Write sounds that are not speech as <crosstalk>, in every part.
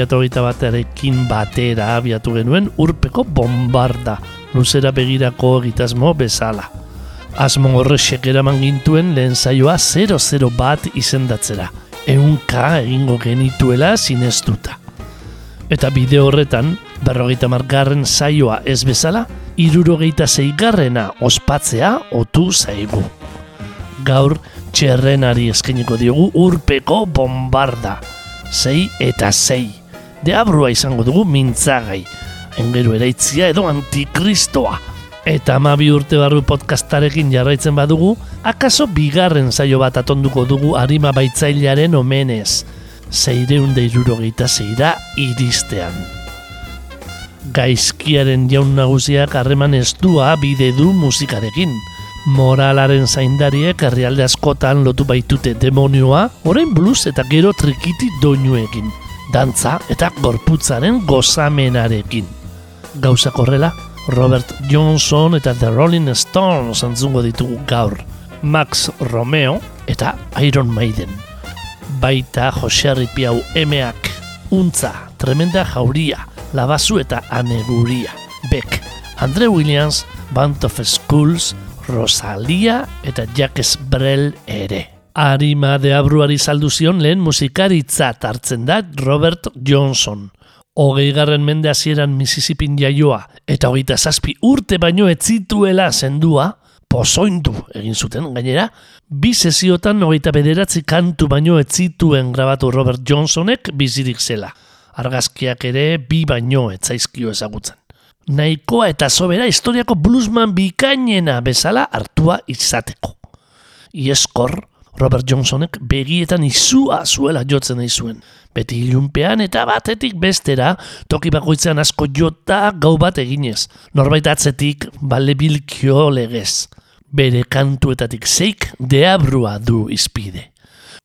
Bi mila eta hogeita batearekin batera abiatu genuen urpeko bombarda, luzera begirako egitasmo bezala. Asmo horrexek eraman gintuen lehen zaioa 00 bat izendatzera, eunka egingo genituela zineztuta. Eta bideo horretan, berrogeita margarren zaioa ez bezala, irurogeita zeigarrena ospatzea otu zaigu. Gaur, txerrenari eskainiko diogu urpeko bombarda, sei eta sei. Deabrua izango dugu mintzagai, engero eraitzia edo antikristoa. Eta amabi urte barru podcastarekin jarraitzen badugu, akaso bigarren saio bat atonduko dugu harima baitzailearen omenez. Zeireun deirurogeita zeira iristean. Gaizkiaren jaun nagusiak harreman estua bide du musikarekin. Moralaren zaindariek herrialde askotan lotu baitute demonioa, orain blues eta gero trikiti doinuekin, dantza eta gorputzaren gozamenarekin. Gauzak horrela, Robert Johnson eta The Rolling Stones entzungo ditugu gaur, Max Romeo eta Iron Maiden. Baita Jose Ripiau emeak, Untza, Tremenda Jauria, Labazu eta Aneguria, Beck, Andre Williams, Band of Schools, Rosalia eta Jacques Brel ere. Arima de abruari saldu zion lehen musikaritzat hartzen da Robert Johnson. Hogei garren mende hasieran Mississippin jaioa eta hogeita zazpi urte baino etzituela zendua, pozoindu egin zuten gainera, bi sesiotan hogeita bederatzi kantu baino etzituen grabatu Robert Johnsonek bizirik zela. Argazkiak ere bi baino etzaizkio ezagutzen nahikoa eta sobera historiako bluesman bikainena bezala hartua izateko. Ieskor, Robert Johnsonek begietan izua zuela jotzen nahi zuen. Beti ilunpean eta batetik bestera, toki bakoitzean asko jota gau bat eginez. Norbait atzetik bale bilkio legez. Bere kantuetatik zeik deabrua du izpide.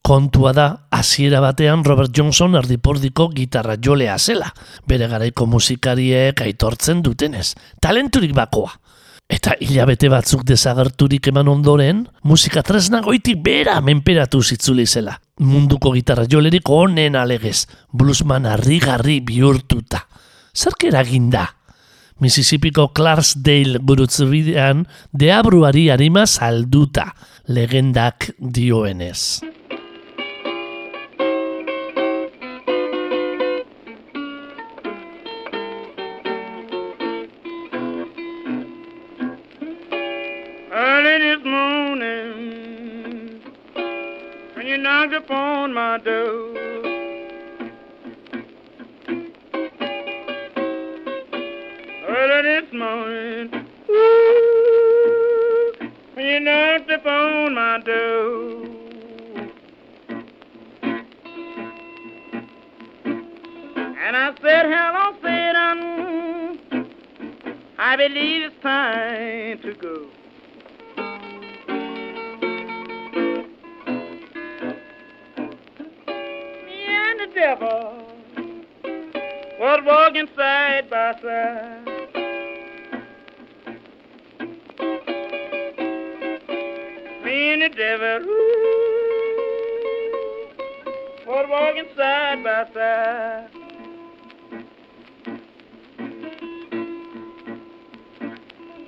Kontua da, hasiera batean Robert Johnson ardipordiko gitarra jolea zela, bere garaiko musikariek aitortzen dutenez, talenturik bakoa. Eta hilabete batzuk desagerturik eman ondoren, musika tresna goitik bera menperatu zitzuli zela. Munduko gitarra jolerik onen alegez, bluesman harri-garri bihurtuta. Zerk eragin da? Mississippiko Clarksdale gurutzu bidean, deabruari harima salduta, legendak dioenez. You knocked upon my door, early this morning, ooh, you knocked upon my door. And I said, hello, Satan, I believe it's time to go. Walking side by side. Me and the devil ooh, was walking side by side.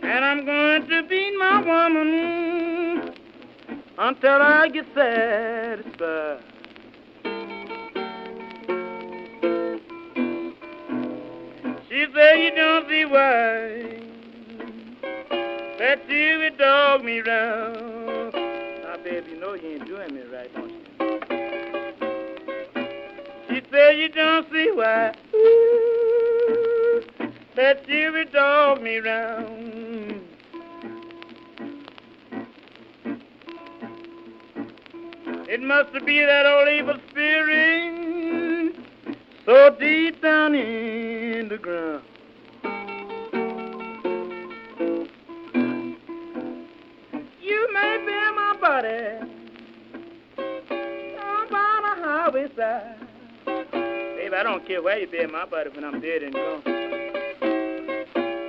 And I'm going to beat my woman until I get satisfied. Said you don't see why that you would dog me round. Now, baby, you know you ain't doing me right, don't you? She said you don't see why that you would dog me round. It must be that old evil spirit so deep down in the ground. You may be my buddy down the highway side. I don't care where you bury my body when I'm dead and gone.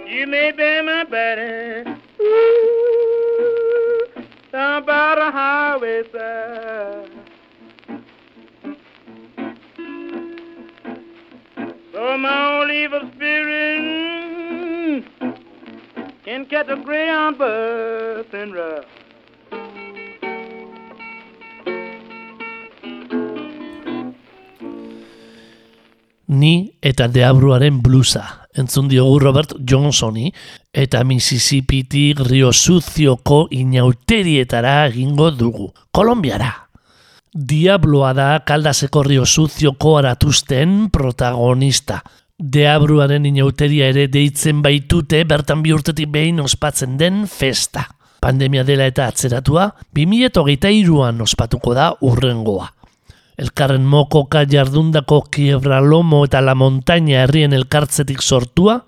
You may bury my body ooh, down by the highway side. So my old evil spirit can catch a greyhound bus and ride. Ni eta deabruaren blusa. Entzun diogu Robert Johnsoni eta Mississippitik Rio Suzioko inauterietara egingo dugu. Kolombiara. Diabloa da kaldaseko Rio Suzioko aratuzten protagonista. Deabruaren inauteria ere deitzen baitute bertan bi urtetik behin ospatzen den festa. Pandemia dela eta atzeratua, 2008an ospatuko da urrengoa. Elkarren mokoka jardundako kiebralomo eta la montaña herrien elkartzetik sortua,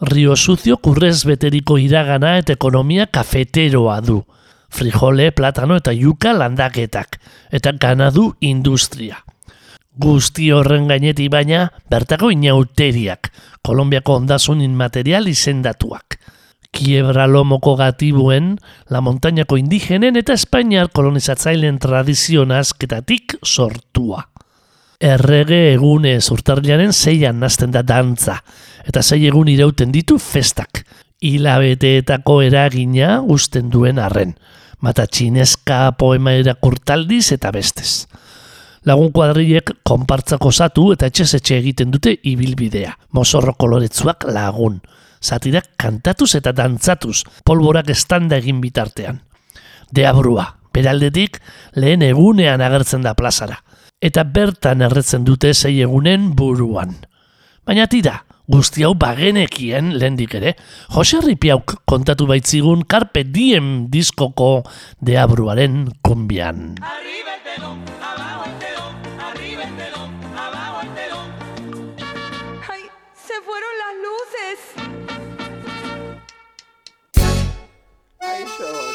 Rio Sucio kurrez beteriko iragana eta ekonomia kafeteroa du. Frijole, platano eta yuka landaketak, eta ganadu industria. Guzti horren gainetik baina, bertako inauteriak, Kolombiako ondasun inmaterial izendatuak. Kiebralomoko gatibuen, la montañako indigenen eta Espainiar kolonizatzailen tradizio nazketatik sortua. Errege egune urtarriaren zeian nazten da dantza, eta zei egun irauten ditu festak. Hilabeteetako eragina usten duen arren, mata txineska poema erakurtaldiz eta bestez. Lagun kuadriek konpartzako zatu eta etxez etxe egiten dute ibilbidea, mozorro koloretzuak lagun satirak kantatuz eta dantzatuz, polborak estanda egin bitartean. Deabrua, beraldetik lehen egunean agertzen da plazara, eta bertan erretzen dute zei egunen buruan. Baina tira, guzti hau bagenekien lehendik ere, Jose Ripiauk kontatu baitzigun Carpe Diem diskoko deabruaren kumbian. Arriba el telón, abajo el telón, arriba el telón, abajo el telón. ¡Ay! ¡Se fueron las luces! Ay, yo,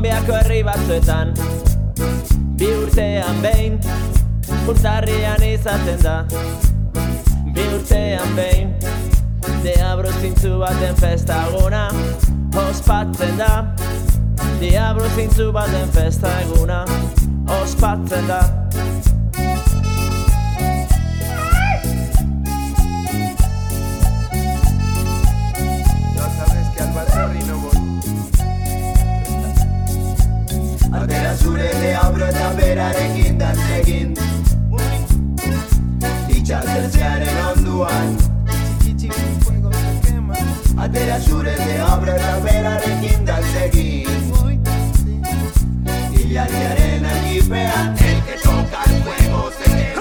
Kolombiako herri batzuetan. Bi urtean behin Urtarrian izaten da. Bi urtean behin Diabro zintzu baten festaguna Ospatzen da. Diabro zintzu baten festaguna Ospatzen da surele abrota berarekin dantzekin Itxatertzearen onduan Atera surele abrota berarekin dantzekin Hilariaren argipean El que toca el juego se queda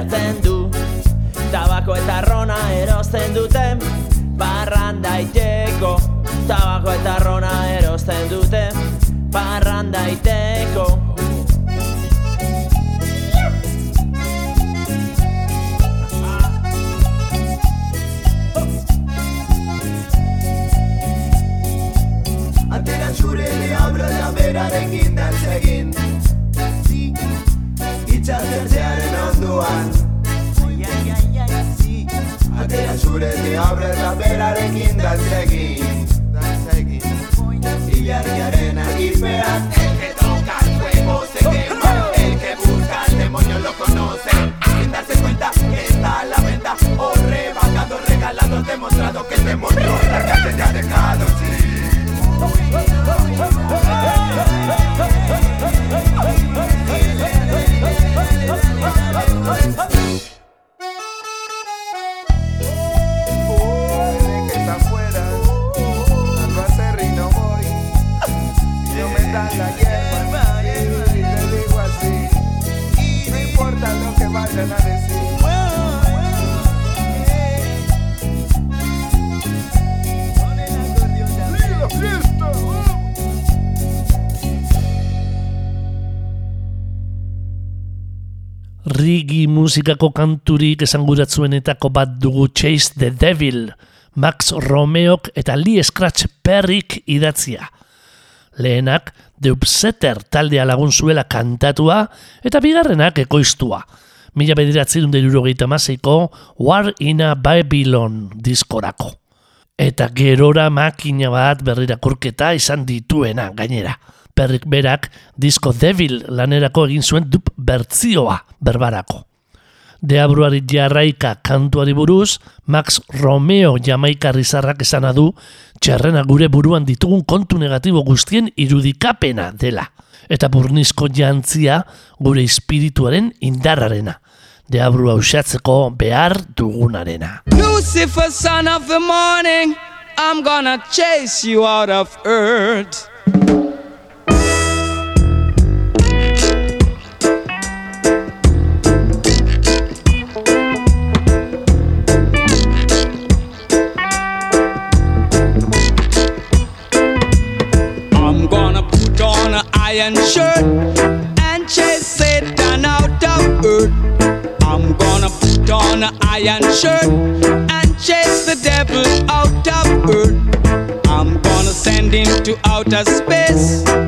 repente Se abre la vera de urezi aurrera berarekin dantzekin Dantzekin Ilargiaren argipean El que toca el fuego se quema. El que busca el demonio lo conoce. Sin darse cuenta que está a la venta. O rebajado, regalado, demostrado Que el demonio la calle te ha dejado, Rigi musikako kanturik esanguratzuenetako bat dugu Chase the Devil, Max Romeok eta Lee Scratch Perrik idatzia. Lehenak, The Upsetter taldea lagun zuela kantatua eta bigarrenak ekoiztua mila bederatzen dut maseiko War in a Babylon diskorako. Eta gerora makina bat berrirakurketa izan dituena gainera. Perrik berak disko Devil lanerako egin zuen dup bertzioa berbarako. Deabruari jarraika kantuari buruz, Max Romeo jamaikarri zarrak esana du, txerrena gure buruan ditugun kontu negatibo guztien irudikapena dela. Eta burnizko jantzia gure espirituaren indarrarena deabru hausatzeko behar dugunarena. Lucifer, son of the morning, I'm gonna chase you out of earth. outer space.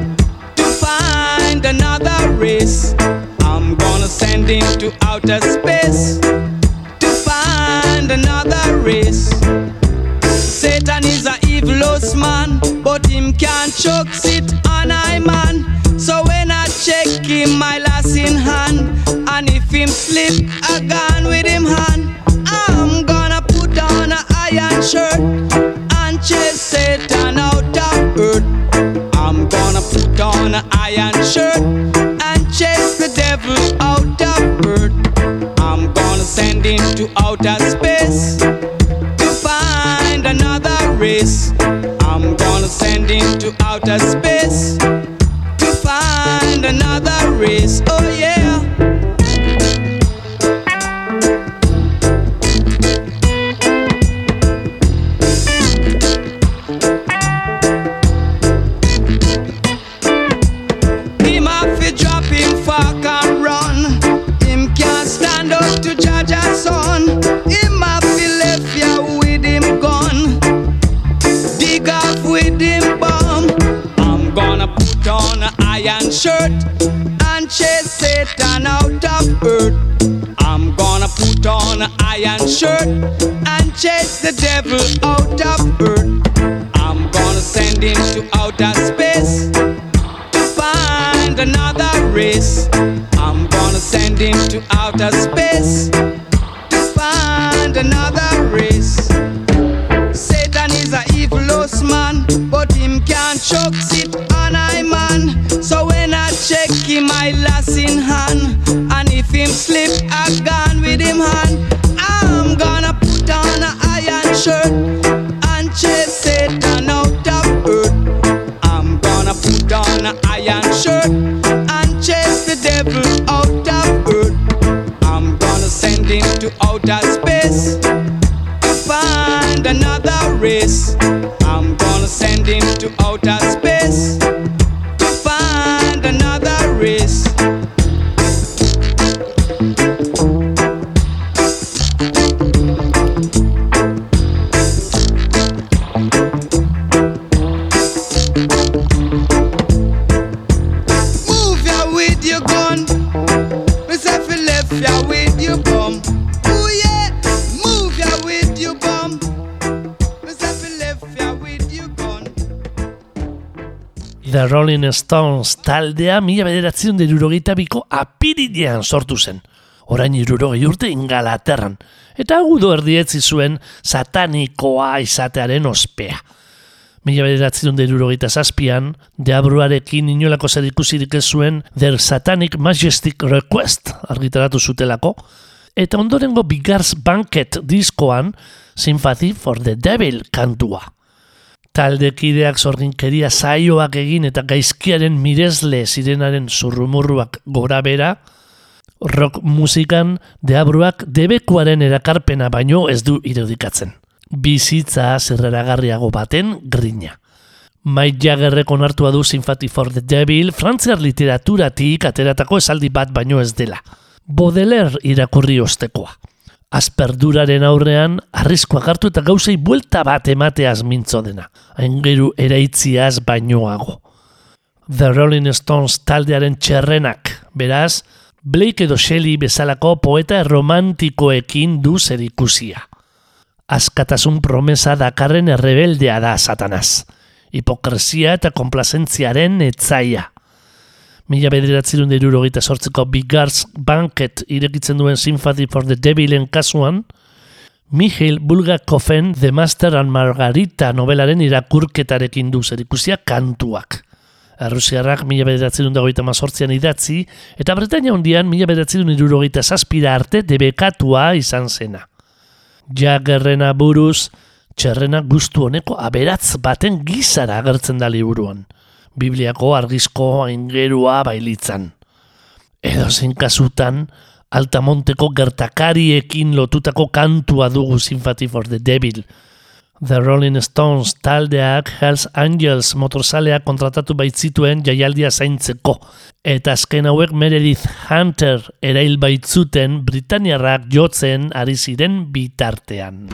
Rolling Stones taldea mila bederatzen derurogeita biko apirilean sortu zen. Orain irurogei urte ingalaterran. Eta agudo erdietzi zuen satanikoa izatearen ospea. Mila bederatzen derurogeita zazpian, deabruarekin inolako zer ikusirik ez zuen Their Satanic Majestic Request argitaratu zutelako, eta ondorengo Bigars Banquet diskoan Sympathy for the Devil kantua. Taldekideak zorginkeria zaioak egin eta gaizkiaren mirezle zirenaren zurrumurruak gora bera, rock musikan deabruak debekuaren erakarpena baino ez du irudikatzen. Bizitza zerreragarriago baten grina. Mike Jaggerrek onartua du Sympathy for the Devil, frantziar literaturatik ateratako esaldi bat baino ez dela. Baudelaire irakurri ostekoa. Asperduraren aurrean, arriskoak hartu eta gauzei buelta bat emateaz mintzo dena. Aingeru eraitziaz bainoago. The Rolling Stones taldearen txerrenak, beraz, Blake edo Shelley bezalako poeta romantikoekin du zer ikusia. Askatasun promesa dakarren errebeldea da satanaz. Hipokresia eta komplazentziaren etzaia. Mila bederatzerun derurogeita sortzeko Bigars Banket irekitzen duen Sympathy for the Devilen kasuan, Mihail Bulgakoven The Master and Margarita novelaren irakurketarekin du zer ikusia kantuak. Errusiarrak mila bederatzerun dagoita mazortzian idatzi, eta Bretaña hondian mila bederatzerun irurogeita zazpira arte debekatua izan zena. Jagerrena buruz, txerrena guztu honeko aberatz baten gizara agertzen da liburuan. Bibliako argizko aingerua bailitzan. Edo zein kasutan, altamonteko gertakariekin lotutako kantua dugu Sympathy for the Devil. The Rolling Stones taldeak Hells Angels motorzalea kontratatu baitzituen jaialdia zaintzeko. Eta azken hauek Meredith Hunter erail baitzuten Britaniarrak jotzen ari ziren bitartean.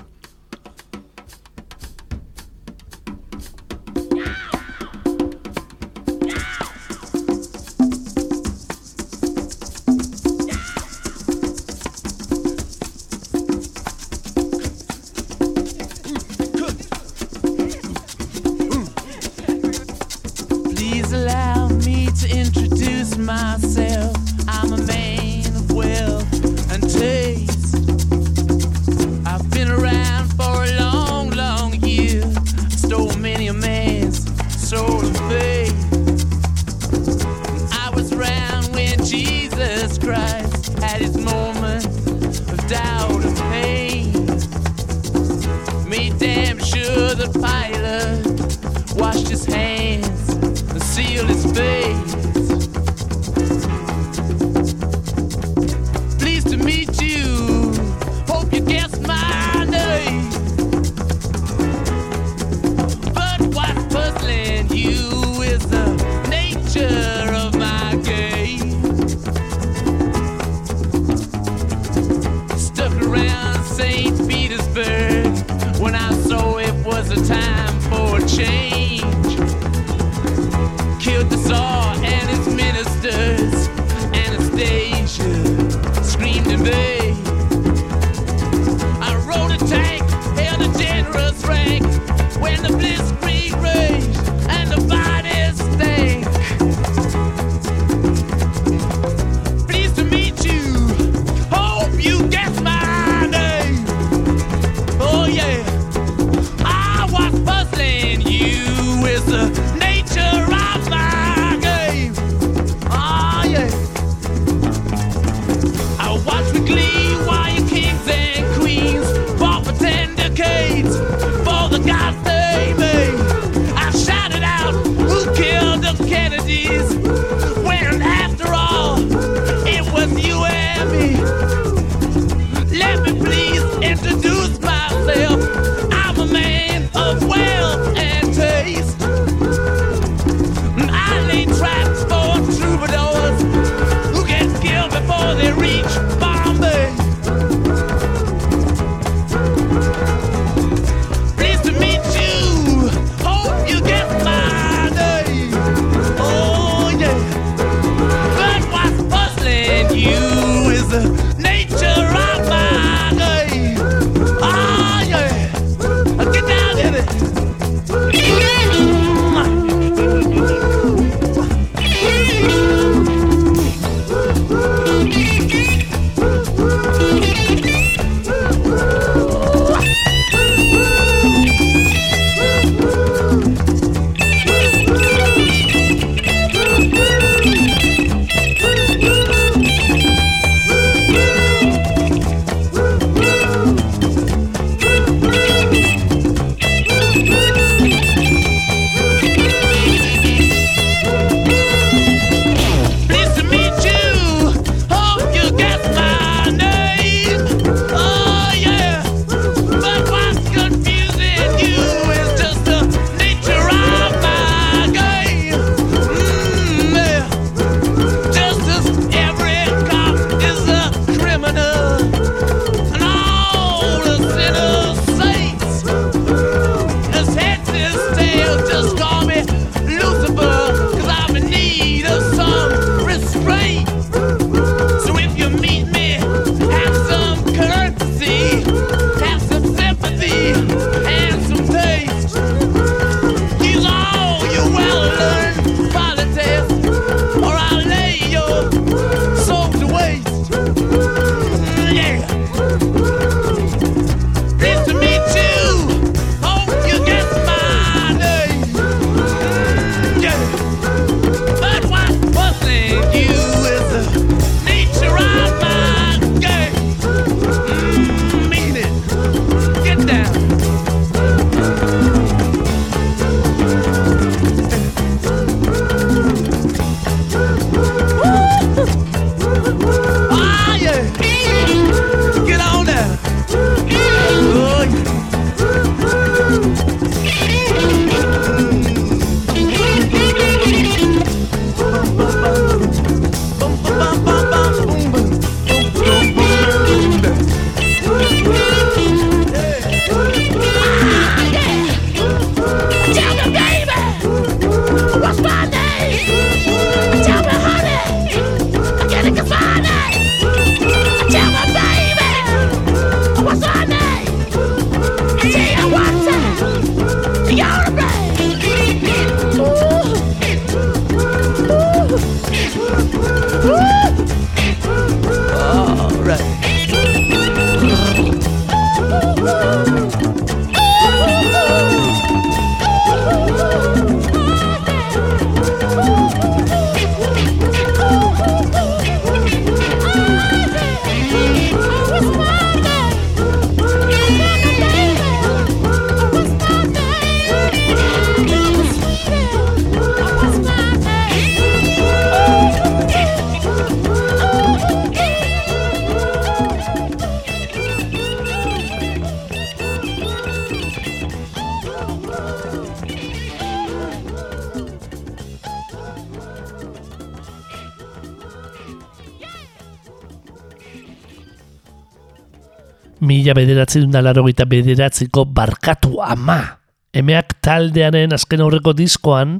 Mila bederatzi dundalaro gita bederatziko barkatu ama. Emeak taldearen azken aurreko diskoan,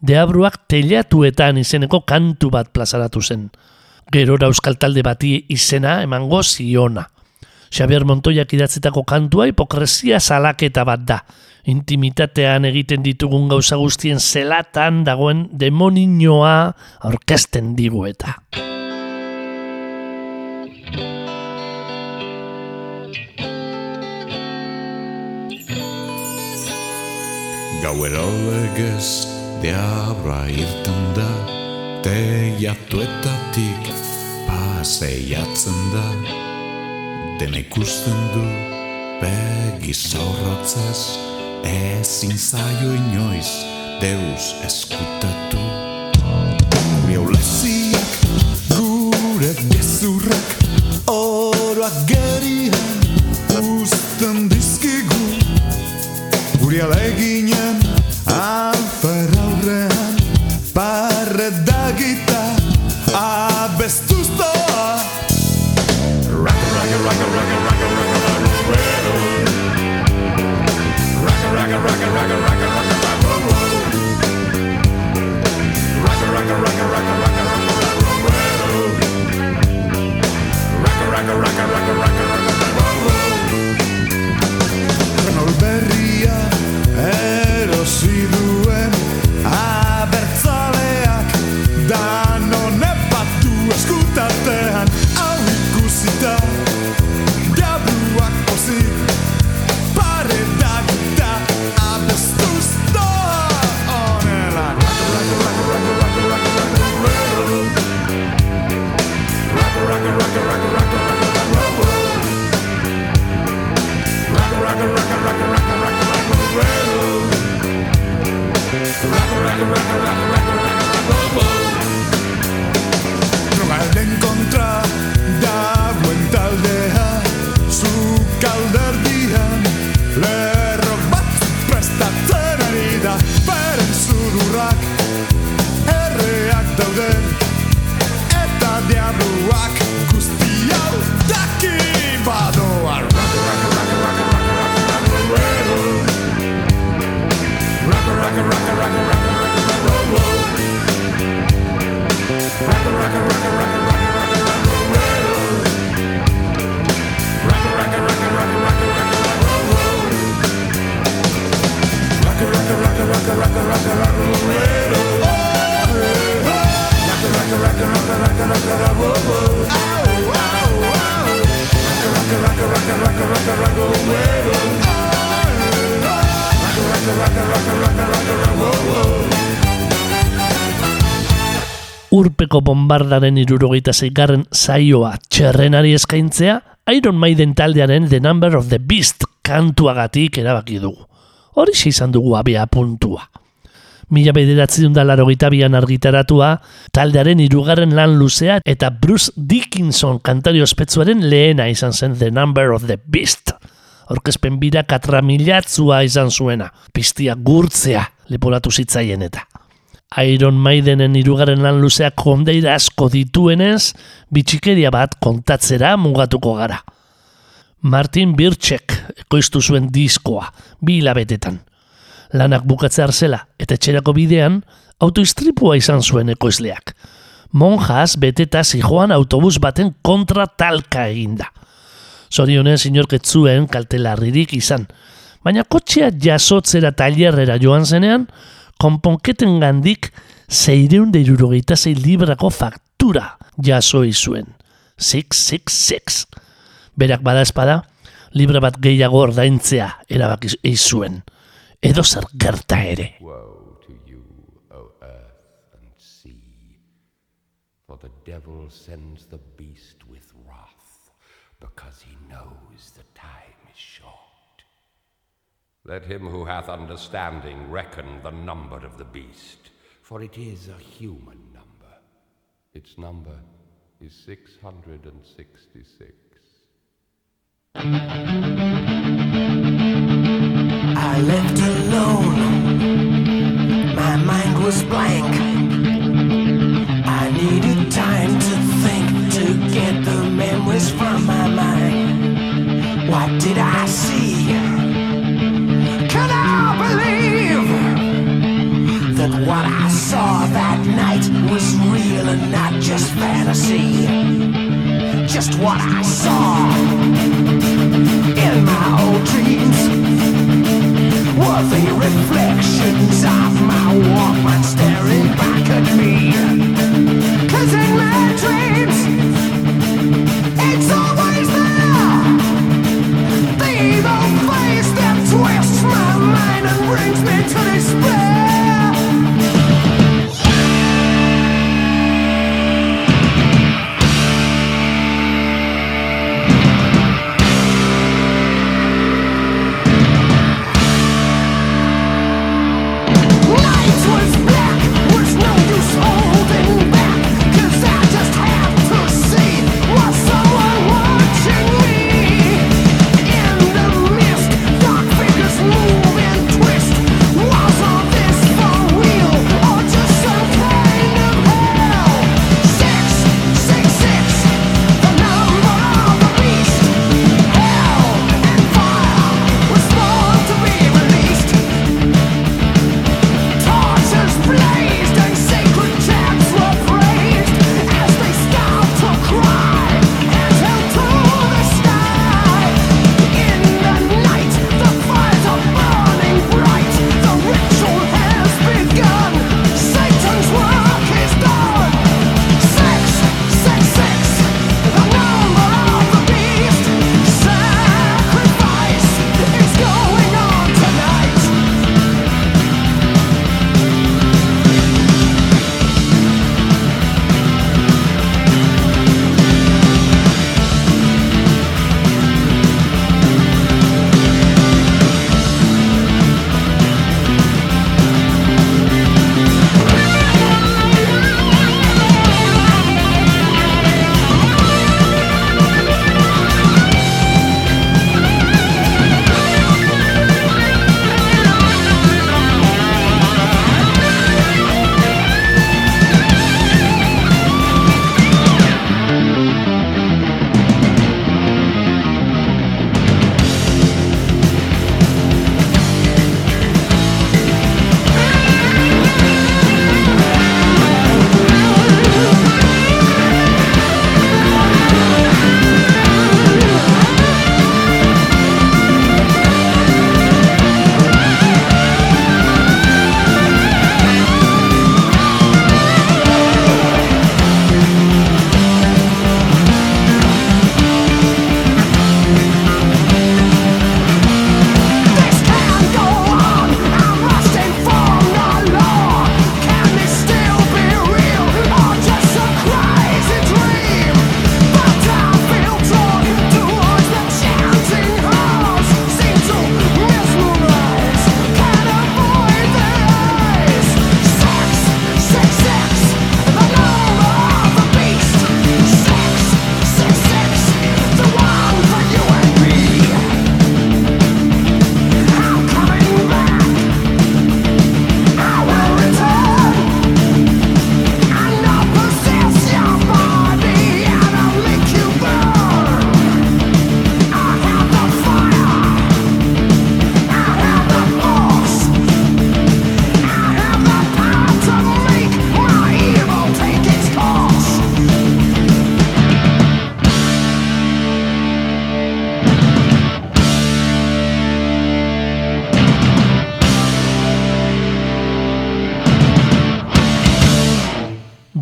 deabruak telatuetan izeneko kantu bat plazaratu zen. Gerora euskal talde bati izena emango ziona. Xabier Montoiak idatzetako kantua hipokresia salaketa bat da. Intimitatean egiten ditugun gauza guztien zelatan dagoen demoninoa aurkezten digu eta. Gauero legez deabra irten da Teiatuetatik paseiatzen da Dena ikusten du begi zorrotzez Ezin zaio inoiz deus eskutatu urpeko bombardaren irurogeita zeigarren saioa txerrenari eskaintzea, Iron Maiden taldearen The Number of the Beast kantuagatik erabaki dugu. Hori izan dugu abia puntua. Mila bederatzi dundalaro bian argitaratua, taldearen irugarren lan luzea eta Bruce Dickinson kantari ospetsuaren lehena izan zen The Number of the Beast. Orkezpen bira katramilatzua izan zuena, piztia gurtzea leporatu zitzaien eta. Iron Maidenen irugarren lan luzeak kondeira asko dituenez, bitxikeria bat kontatzera mugatuko gara. Martin Birchek ekoiztu zuen diskoa, bi hilabetetan. Lanak bukatzea zela eta etxerako bidean, autoistripua izan zuen ekoizleak. Monjas beteta zijoan autobus baten kontra talka eginda. Zorionez inorketzuen kaltelarririk izan, baina kotxea jasotzera tailerrera joan zenean, konponketen gandik zeireun deirurogeita zei librako faktura jaso izuen. 666. Berak bada espada, libra bat gehiago ordaintzea erabaki izuen. Edo zer gerta ere. Woe to you, O earth and sea, for the devil sends the beast with wrath, because he knows the time is short. Let him who hath understanding reckon the number of the beast, for it is a human number. Its number is 666. Left alone. My mind was blank. I needed time to think to get the memories from my mind. What did I see? Can I believe that what I saw that night was real and not just fantasy? Just what I saw in my old dreams. Staring back at me. Cause in my dreams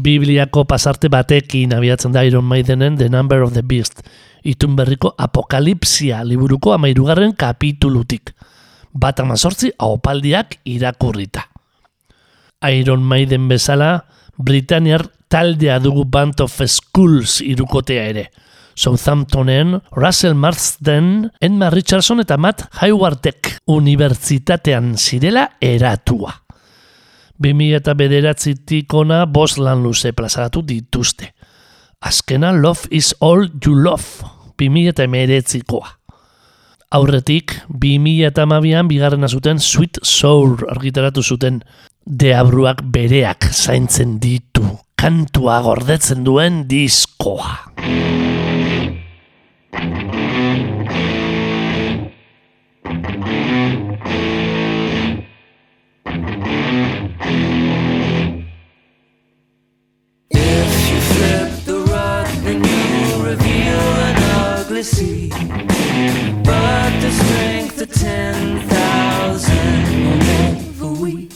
Bibliako pasarte batekin abiatzen da Iron Maidenen The Number of the Beast, itun berriko apokalipsia liburuko amairugarren kapitulutik. Bat amazortzi aopaldiak irakurrita. Iron Maiden bezala, Britaniar taldea dugu Band of Skulls irukotea ere. Southamptonen, Russell Marsden, Emma Richardson eta Matt Haywardek unibertsitatean zirela eratua. 2009tik ona bost lan luze plazaratu dituzte. Azkena Love is All You Love 2008koa. Aurretik, 2008an bigarrena zuten Sweet Soul argitaratu zuten. Deabruak bereak zaintzen ditu, kantua gordetzen duen diskoa. easily see. But the strength of 10,000 will never weep.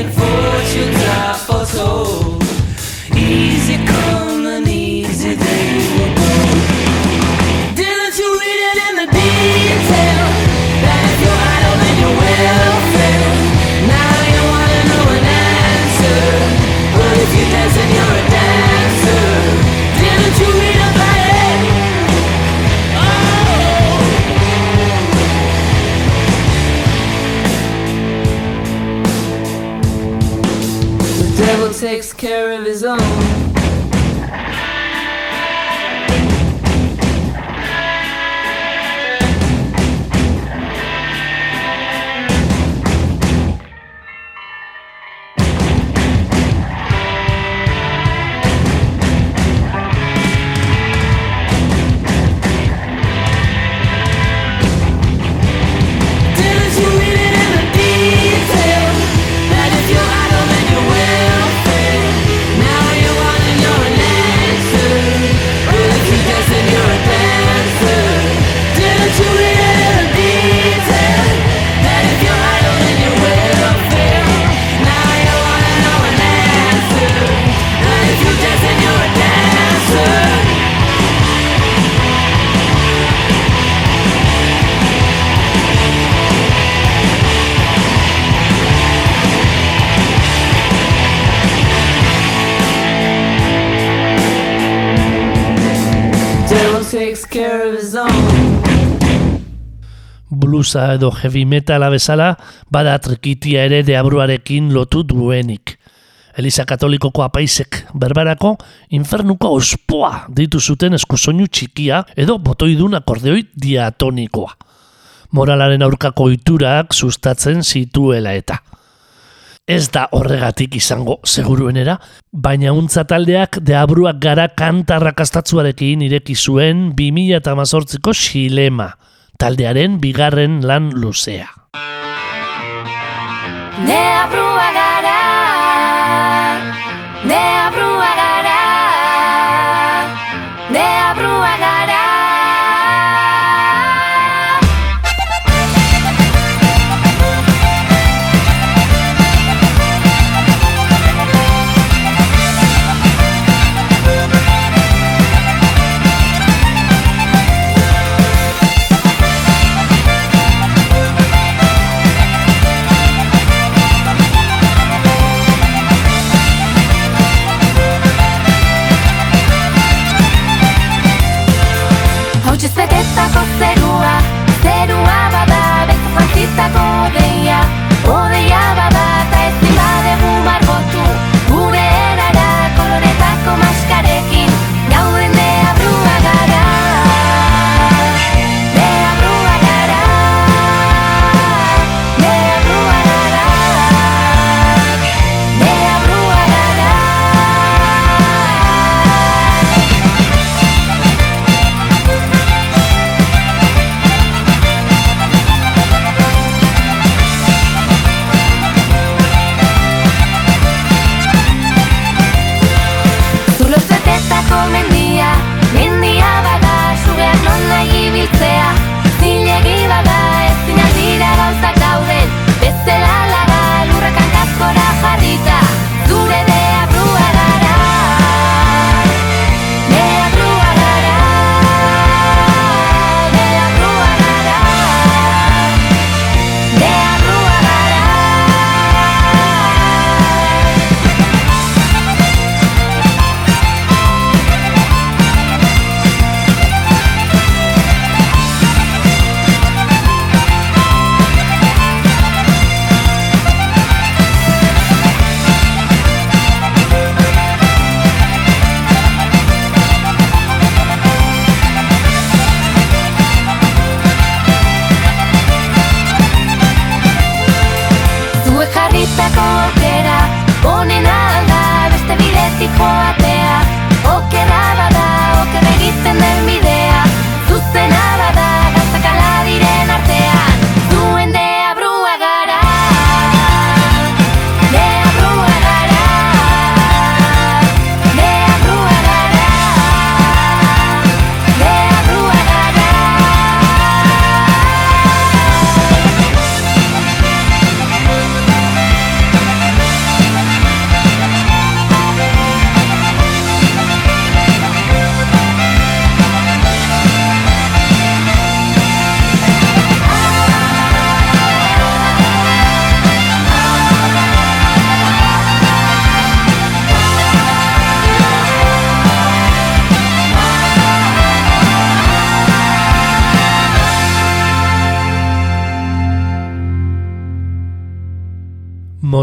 blusa edo heavy metala bezala, bada trikitia ere deabruarekin lotu duenik. Eliza katolikoko apaisek berbarako infernuko ospoa ditu zuten eskuzoinu txikia edo botoidun akordeoi diatonikoa. Moralaren aurkako iturak sustatzen zituela eta. Ez da horregatik izango seguruenera, baina untza taldeak deabruak gara kantarrakastatzuarekin ireki zuen 2018ko xilema taldearen bigarren lan luzea. Never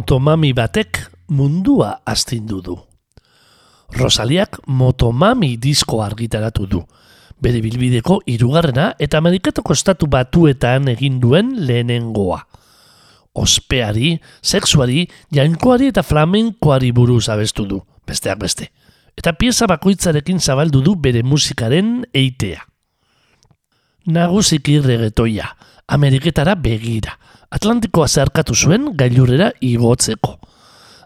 Motomami batek mundua astindu du. Rosaliak Motomami disko argitaratu du. Bere bilbideko hirugarrena eta Ameriketako estatu batuetan egin duen lehenengoa. Ospeari, sexuari, jainkoari eta flamenkoari buruz abestu du, besteak beste. Eta pieza bakoitzarekin zabaldu du bere musikaren eitea. Nagusiki regetoia, Ameriketara begira. Atlantikoa zeharkatu zuen gailurrera igotzeko.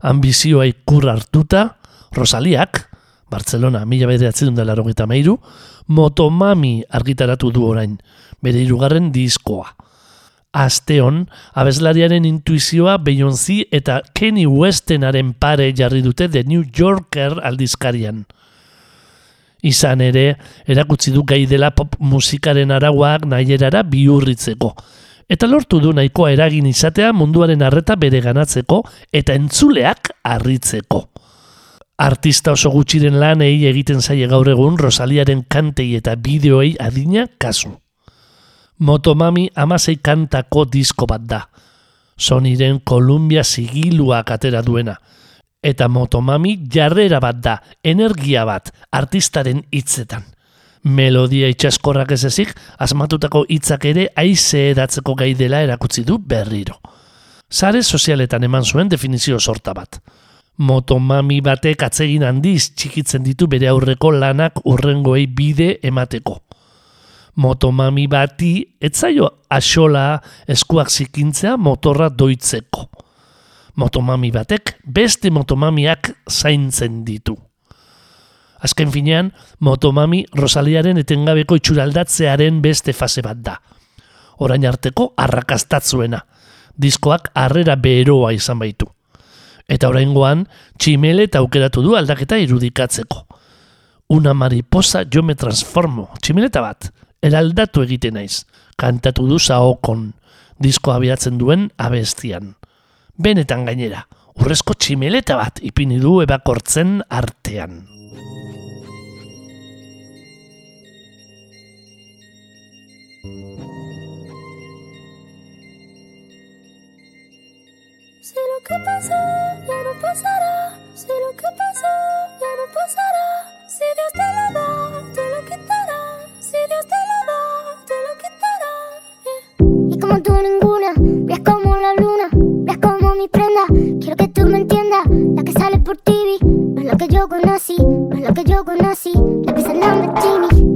Ambizioa ikur hartuta, Rosaliak, Barcelona, mila bederatzen dela rogeita mairu, Motomami argitaratu du orain, bere hirugarren diskoa. Asteon, abeslariaren intuizioa Beyoncé eta Kenny Westenaren pare jarri dute The New Yorker aldizkarian. Izan ere, erakutsi du gai dela pop musikaren arauak nahierara bihurritzeko. Eta lortu du nahikoa eragin izatea munduaren arreta bere ganatzeko eta entzuleak harritzeko. Artista oso gutxiren lanei egiten zaie gaur egun Rosaliaren kantei eta bideoei adina kasu. Motomami amasei kantako disko bat da. Soniren Columbia sigiluak atera duena. Eta Motomami jarrera bat da, energia bat, artistaren hitzetan. Melodia itxaskorrak ez ezik, asmatutako hitzak ere aize edatzeko gai dela erakutsi du berriro. Sare sozialetan eman zuen definizio sorta bat. Motomami batek atsegin handiz txikitzen ditu bere aurreko lanak urrengoei bide emateko. Motomami bati etzaio axola eskuak zikintzea motorra doitzeko. Motomami batek beste motomamiak zaintzen ditu. Azken finean, Motomami Rosaliaren etengabeko itxuraldatzearen beste fase bat da. Orain arteko arrakastatzuena. Diskoak harrera beroa izan baitu. Eta oraingoan tximele eta aukeratu du aldaketa irudikatzeko. Una mariposa jo me transformo. Tximeleta bat, eraldatu egiten naiz. Kantatu du saokon. Disko abiatzen duen abestian. Benetan gainera, urrezko tximeleta bat ipini du ebakortzen artean. Si lo que pasó ya no pasará, si lo que pasó ya no pasará, si Dios te lo da, te lo quitará, si Dios te lo da, te lo quitará. Y como tú ninguna, brillas como la luna, brillas como mi prenda. Quiero que tú me entiendas, la que sale por TV, no es la que yo conocí, no es la que yo conocí, la que sale en bikini.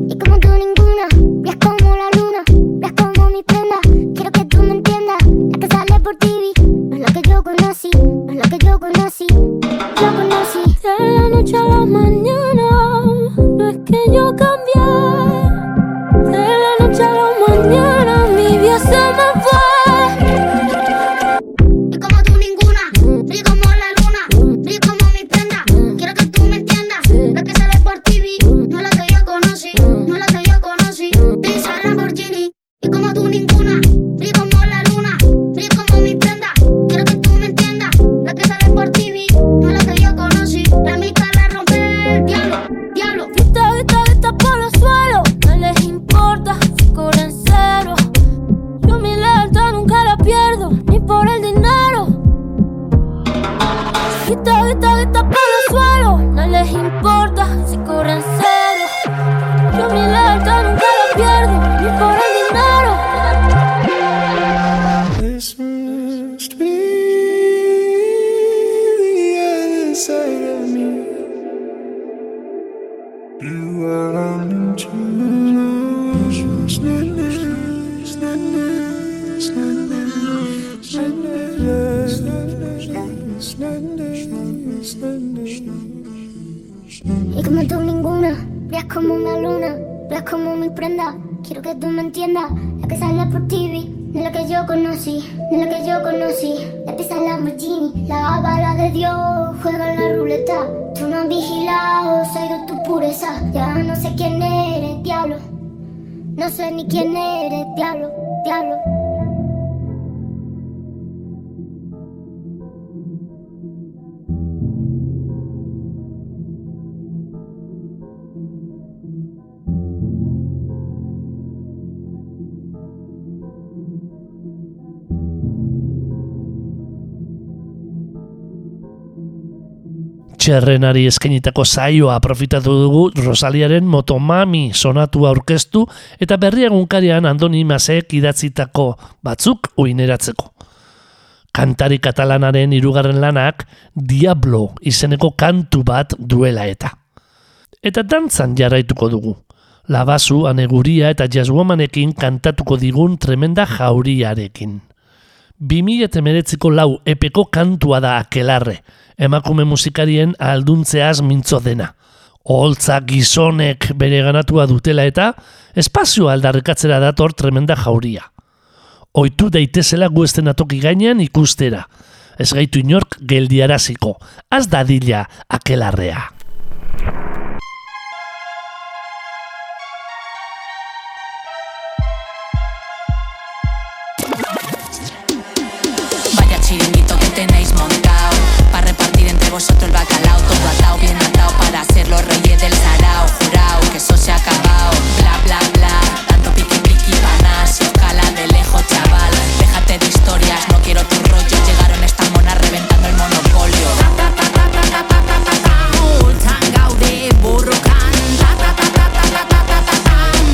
Txerrenari eskenitako zaioa aprofitatu dugu Rosaliaren Motomami sonatu aurkeztu eta berriagunkarian Andoni Masek idatzitako batzuk uineratzeko. Kantari katalanaren hirugarren lanak Diablo izeneko kantu bat duela eta. Eta dantzan jarraituko dugu. Labazu, aneguria eta jazzwomanekin kantatuko digun tremenda jauriarekin. 2008ko lau epeko kantua da akelarre, emakume musikarien alduntzeaz mintzo dena. Oholtza gizonek bere ganatua dutela eta espazioa aldarrikatzera dator tremenda jauria. Oitu daitezela gu estenatoki gainean ikustera. Ez gaitu inork geldiaraziko. Az dadila akelarrea. que eso se ha acabado. Bla, bla, bla, tanto piqui piqui paná, se de lejos, chaval. Déjate de historias, no quiero tu rollo. Llegaron estas monas reventando el monopolio. gaude borrokan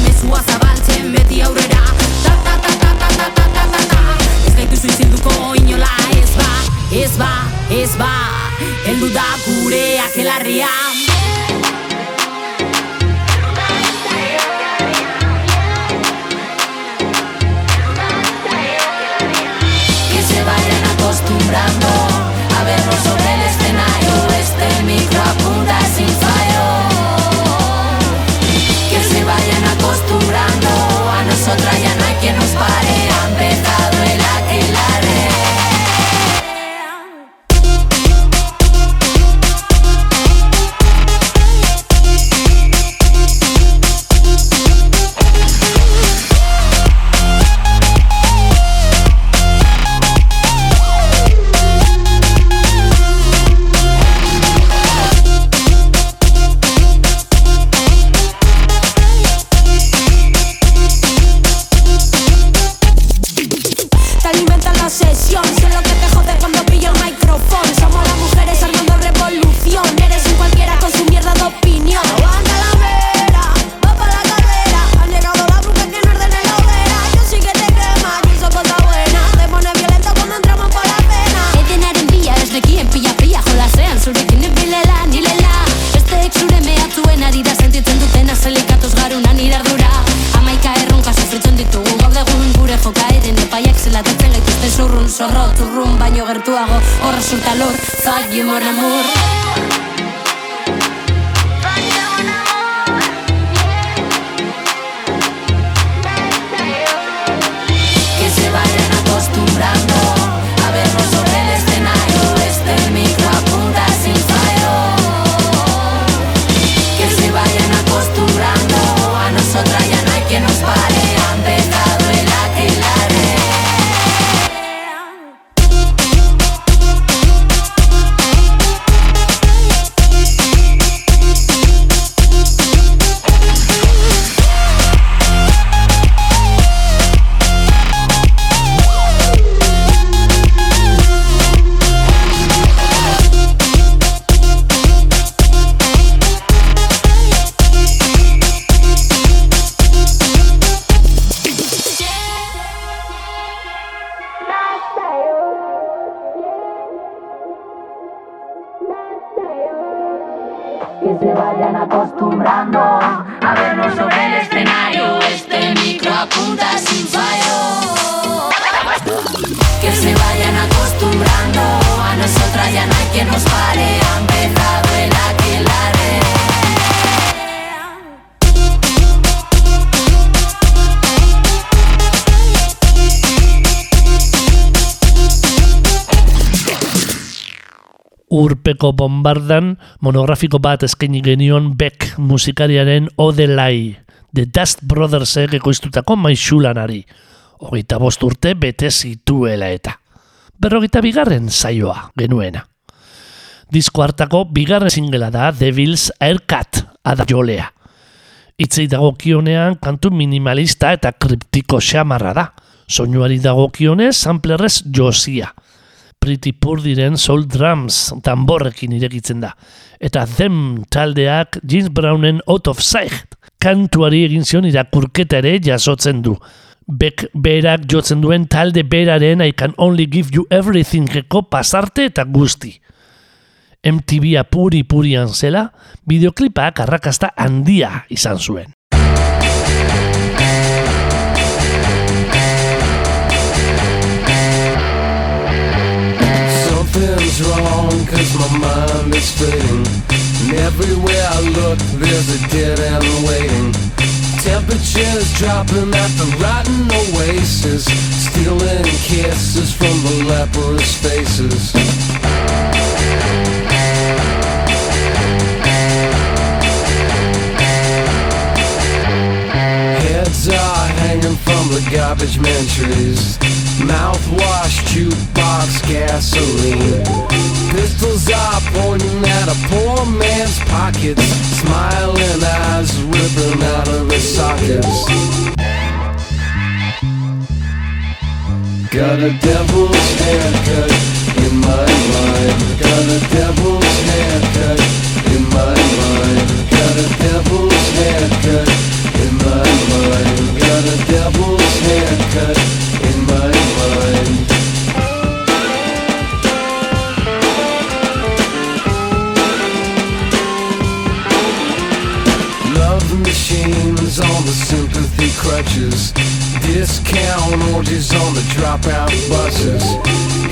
Mezua zabaltzen beti aurrera Ez gaituzu izenduko inola ez ba, ez ba, ez ba Eldu da gure akelarria Instagram. Acostumbrando a vernos sobre el escenario. Este micro apunta sin fallo. Urpeko bombardan monografiko bat eskaini genion Beck musikariaren Odelai, The Dust Brothersek ekoiztutako maixulanari. Hogeita bost urte bete zituela eta. Berrogeita bigarren saioa genuena. Disko hartako bigarren singela da Devil's Aircut ada jolea. Itzei dagokionean kantu minimalista eta kriptiko xamarra da. Soinuari dagokionez samplerrez josia. Pretty Poor diren soul drums tamborrekin irekitzen da. Eta them taldeak James Brownen Out of Sight kantuari egin zion irakurketa ere jasotzen du. Beck berak jotzen duen talde beraren I can only give you everything eko pasarte eta guzti. MTV apuri purian zela, bideoklipak arrakasta handia izan zuen. Something's wrong cause my mind is fading And everywhere I look there's a dead end waiting. Temperatures dropping at the rotten oasis Stealing kisses from the leprous faces from the garbage trees Mouthwash, jukebox, gasoline. Pistols are pointing at a poor man's pockets. Smiling eyes ripping out of his sockets. Got a devil's haircut in my mind. Got a devil's haircut in my mind. Got a devil's haircut a devil's haircut in my mind. Love machines on the sympathy crutches. Discount orgies on the dropout buses.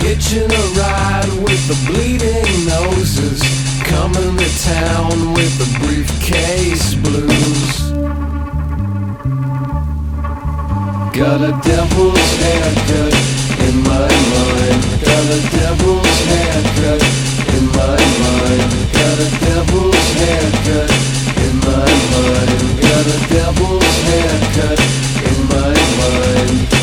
Hitching a ride with the bleeding noses. Coming to town with the briefcase blues Got a devil's haircut in my mind. Got a devil's haircut in my mind. Got a devil's haircut in my mind. Got a devil's haircut in my mind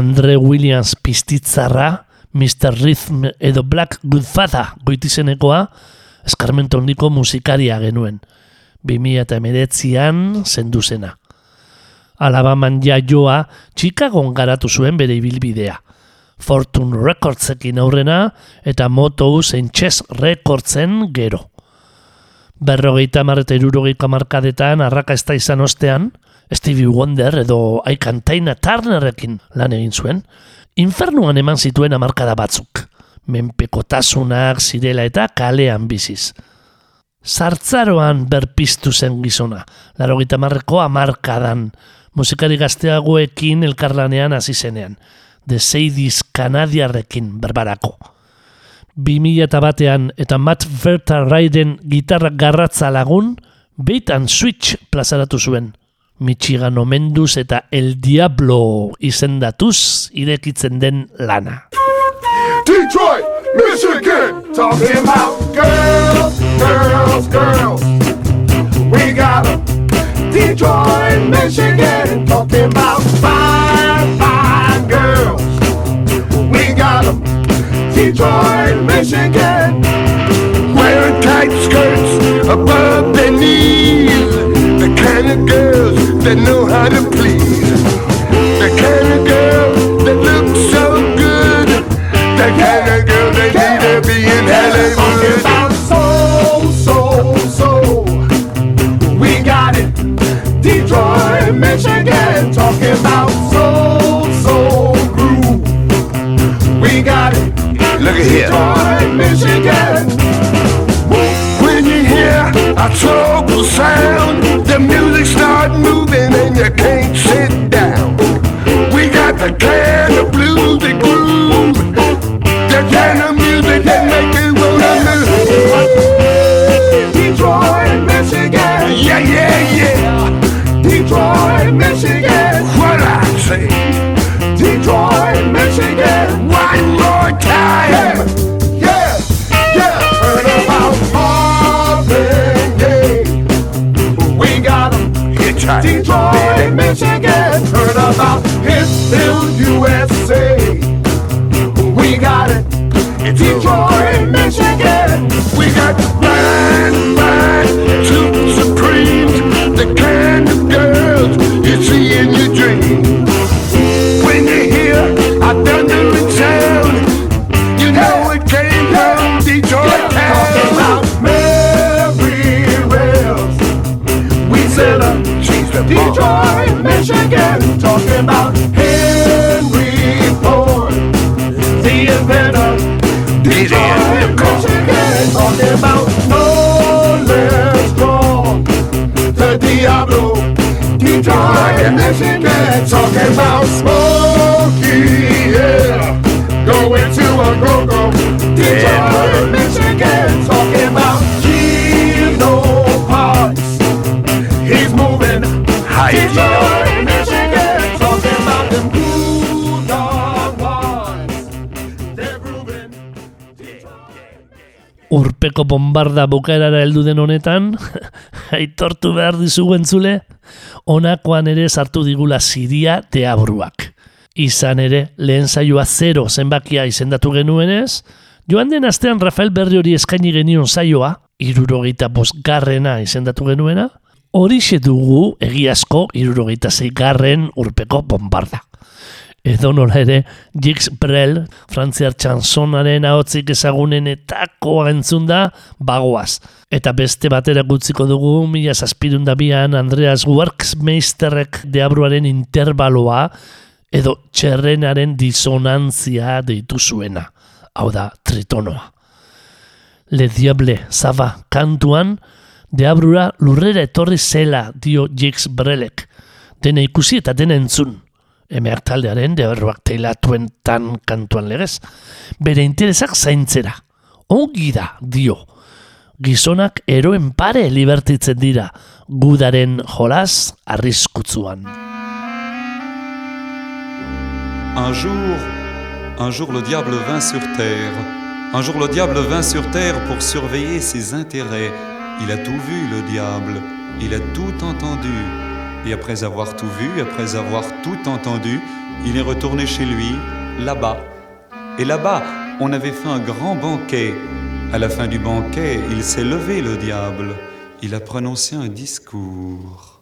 Andre Williams pistitzarra, Mr. Rhythm edo Black Goodfather goitizenekoa, eskarmento handiko musikaria genuen. 2008an zendu zena. Alabaman jaioa Chicagon garatu zuen bere ibilbidea. Fortune Recordsekin aurrena eta Motown and Chess Recordsen gero. Berrogeita mar eta irurogeita markadetan arrakasta izan ostean, Stevie Wonder edo Aikan Taina Turnerrekin lan egin zuen, infernuan eman zituen amarkada batzuk, menpekotasunak zirela eta kalean biziz. Zartzaroan berpiztu zen gizona, laro marreko amarkadan, musikari gazteagoekin elkarlanean hasi zenean, The Sadies Kanadiarrekin berbarako. 2000 eta batean eta Matt Vertarraiden gitarra garratza lagun, Bait and Switch plazaratu zuen. Michigan omenduz eta El Diablo izendatuz irekitzen den lana. Detroit, Michigan, talking about girls, girls, girls. We got 'em. Detroit, Michigan, talking about fine, fine girls. We got 'em. Detroit, Michigan. Wearing tight skirts above their knees. The kind of girls that know how to please. The kind of girls that look so good. The kind of girls that need to be in Hollywood. About soul, soul, soul. We got it. Detroit, Michigan, talking about soul, soul groove. We got it. Look at here. Detroit, Michigan. When you hear a trouble sound, the music start moving Hitsville, USA. We got it. Detroit, the Diablo. Detroit, Michigan. Talking about Smokey, yeah. Going to a go-go. Detroit, Michigan. Urpeko bombarda bukaerara heldu den honetan, <laughs> aitortu behar dizugu entzule, honakoan ere sartu digula ziria deabruak. Izan ere, lehen saioa zero zenbakia izendatu genuenez, joan den astean Rafael Berri hori eskaini genion saioa, irurogeita bosgarrena izendatu genuena, horixe dugu egiazko irurogeita zeigarren urpeko bombarda. Edo nola ere, Jix Brel, frantziar txansonaren ahotzik ezagunenetakoa entzun da, bagoaz. Eta beste batera gutziko dugu, mila zazpirun dabian Andreas Worksmeisterrek deabruaren interbaloa, edo txerrenaren disonantzia deitu zuena. Hau da, tritonoa. Le Diable Zaba kantuan, deabrura lurrera etorri zela dio Jix Brelek. Dena ikusi eta dena entzun. Un jour, un jour le diable vint sur terre. Un jour le diable vint sur terre pour surveiller ses intérêts. Il a tout vu, le diable. Il a tout entendu. Et après avoir tout vu, après avoir tout entendu, il est retourné chez lui, là-bas. Et là-bas, on avait fait un grand banquet. À la fin du banquet, il s'est levé, le diable. Il a prononcé un discours.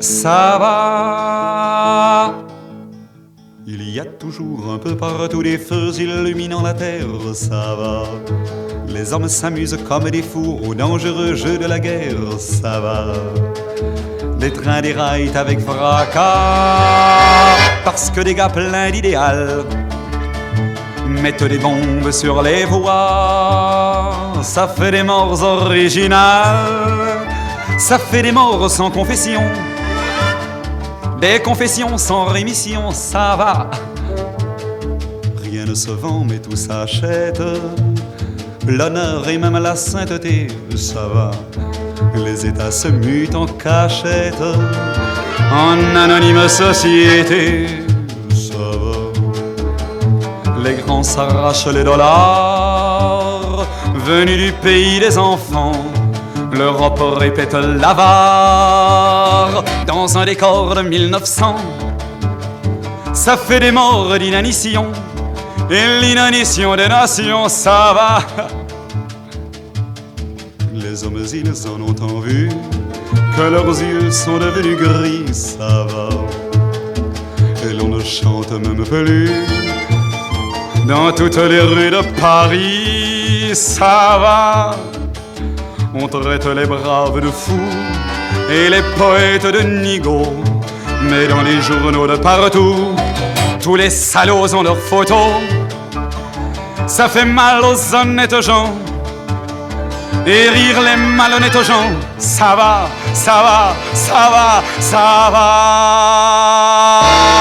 Ça va Il y a toujours un peu partout des feux illuminant la terre, ça va. Les hommes s'amusent comme des fous au dangereux jeu de la guerre, ça va. Les trains déraillent avec fracas parce que des gars pleins d'idéal mettent des bombes sur les voies. Ça fait des morts originales, ça fait des morts sans confession, des confessions sans rémission, ça va. Rien ne se vend, mais tout s'achète. L'honneur et même la sainteté, ça va. Les États se mutent en cachette, en anonyme société, ça va. Les grands s'arrachent les dollars, venus du pays des enfants. L'Europe répète l'avare dans un décor de 1900. Ça fait des morts d'inanition, et l'inanition des nations, ça va. Les hommes, ils en ont tant vu que leurs yeux sont devenus gris, ça va. Et l'on ne chante même plus dans toutes les rues de Paris, ça va. On traite les braves de fous et les poètes de nigauds. Mais dans les journaux de partout, tous les salauds ont leurs photos. Ça fait mal aux honnêtes gens et rire les malhonnêtes gens. Ça va, ça va, ça va, ça va.